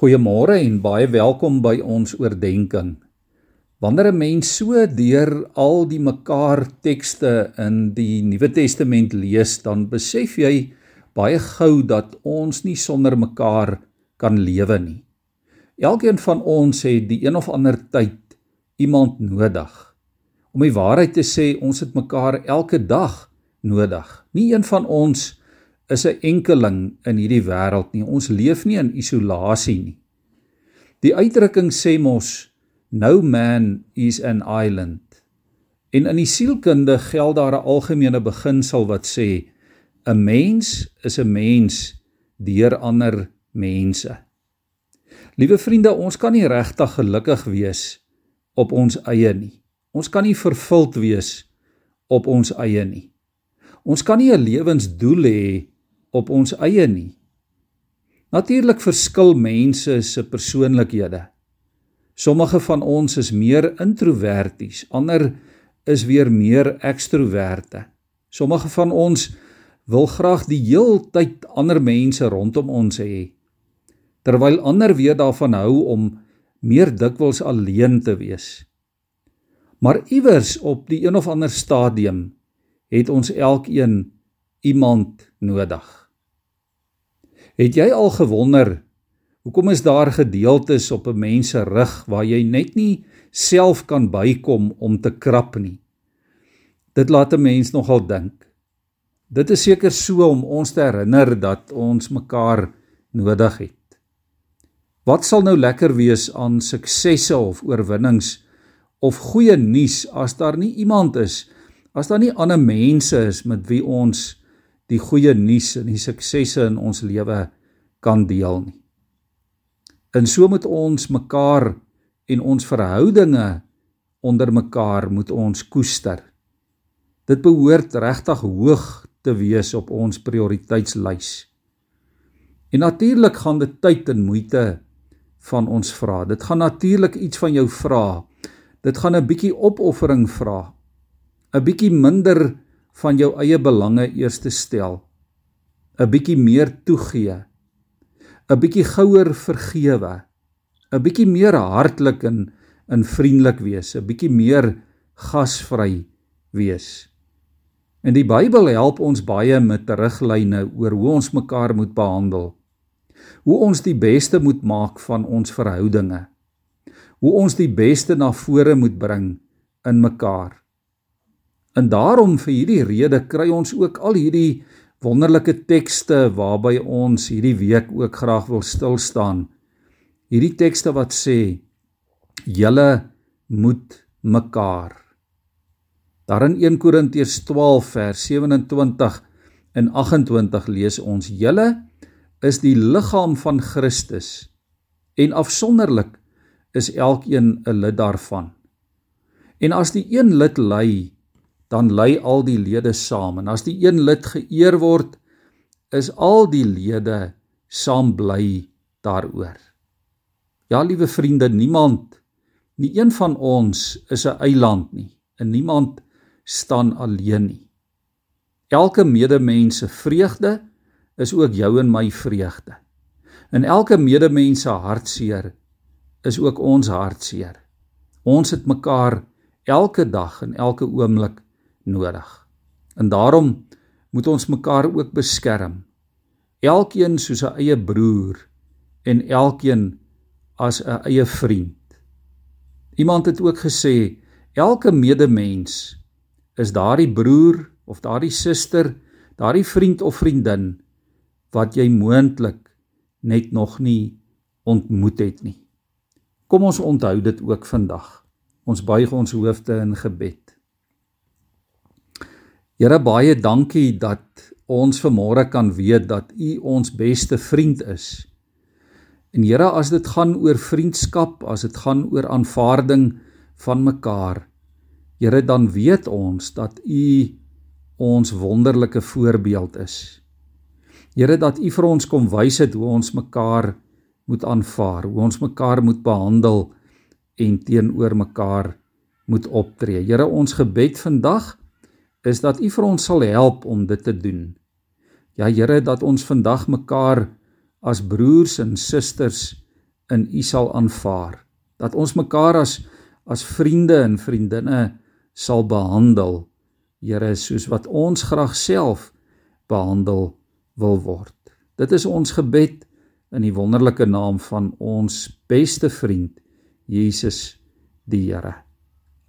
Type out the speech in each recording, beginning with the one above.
Goeiemôre en baie welkom by ons oordeenking. Wanneer 'n mens so deur al die mekaar tekste in die Nuwe Testament lees, dan besef jy baie gou dat ons nie sonder mekaar kan lewe nie. Elkeen van ons het die een of ander tyd iemand nodig. Om die waarheid te sê, ons het mekaar elke dag nodig. Nie een van ons is 'n enkeling in hierdie wêreld nie. Ons leef nie in isolasie nie. Die uitdrukking sê mos no man is an island. En in die sielkunde geld daar 'n algemene beginsel wat sê 'n mens is 'n mens deur ander mense. Liewe vriende, ons kan nie regtig gelukkig wees op ons eie nie. Ons kan nie vervuld wees op ons eie nie. Ons kan nie 'n lewensdoel hê op ons eie nie. Natuurlik verskil mense se persoonlikhede. Sommige van ons is meer introverties, ander is weer meer ekstroverte. Sommige van ons wil graag die heeltyd ander mense rondom ons hê, terwyl ander weer daarvan hou om meer dikwels alleen te wees. Maar iewers op die een of ander stadium het ons elkeen iemand nodig. Het jy al gewonder hoekom is daar gedeeltes op 'n mens se rug waar jy net nie self kan bykom om te krap nie? Dit laat 'n mens nogal dink. Dit is seker so om ons te herinner dat ons mekaar nodig het. Wat sal nou lekker wees aan suksesse of oorwinnings of goeie nuus as daar nie iemand is, as daar nie ander mense is met wie ons die goeie nuus en die suksesse in ons lewe kan deel nie. En so moet ons mekaar en ons verhoudinge onder mekaar moet ons koester. Dit behoort regtig hoog te wees op ons prioriteitslys. En natuurlik gaan dit tyd en moeite van ons vra. Dit gaan natuurlik iets van jou vra. Dit gaan 'n bietjie opoffering vra. 'n Bietjie minder van jou eie belange eers te stel. 'n bietjie meer toegee. 'n bietjie gouer vergewe. 'n bietjie meer hartlik en in vriendelik wees, 'n bietjie meer gasvry wees. En die Bybel help ons baie met riglyne oor hoe ons mekaar moet behandel. Hoe ons die beste moet maak van ons verhoudinge. Hoe ons die beste na vore moet bring in mekaar. En daarom vir hierdie rede kry ons ook al hierdie wonderlike tekste waarby ons hierdie week ook graag wil stil staan. Hierdie tekste wat sê julle moet mekaar. Daar in 1 Korintiërs 12 vers 27 en 28 lees ons julle is die liggaam van Christus en afsonderlik is elkeen 'n lid daarvan. En as die een lid ly, dan lei al die lede saam en as die een lid geëer word is al die lede saam bly daaroor. Ja, liewe vriende, niemand nie een van ons is 'n eiland nie en niemand staan alleen nie. Elke medemens se vreugde is ook jou en my vreugde. En elke medemens se hartseer is ook ons hartseer. Ons het mekaar elke dag en elke oomblik nodig. En daarom moet ons mekaar ook beskerm. Elkeen soos 'n eie broer en elkeen as 'n eie vriend. Iemand het ook gesê elke medemens is daardie broer of daardie suster, daardie vriend of vriendin wat jy moontlik net nog nie ontmoet het nie. Kom ons onthou dit ook vandag. Ons buig ons hoofde in gebed. Here baie dankie dat ons vanmôre kan weet dat U ons beste vriend is. En Here, as dit gaan oor vriendskap, as dit gaan oor aanvaarding van mekaar, Here, dan weet ons dat U ons wonderlike voorbeeld is. Here, dat U vir ons kom wys het hoe ons mekaar moet aanvaar, hoe ons mekaar moet behandel en teenoor mekaar moet optree. Here, ons gebed vandag is dat U vir ons sal help om dit te doen. Ja Here, dat ons vandag mekaar as broers en susters in U sal aanvaar. Dat ons mekaar as as vriende en vriendinne sal behandel, Here, soos wat ons graag self behandel wil word. Dit is ons gebed in die wonderlike naam van ons beste vriend Jesus die Here.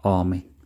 Amen.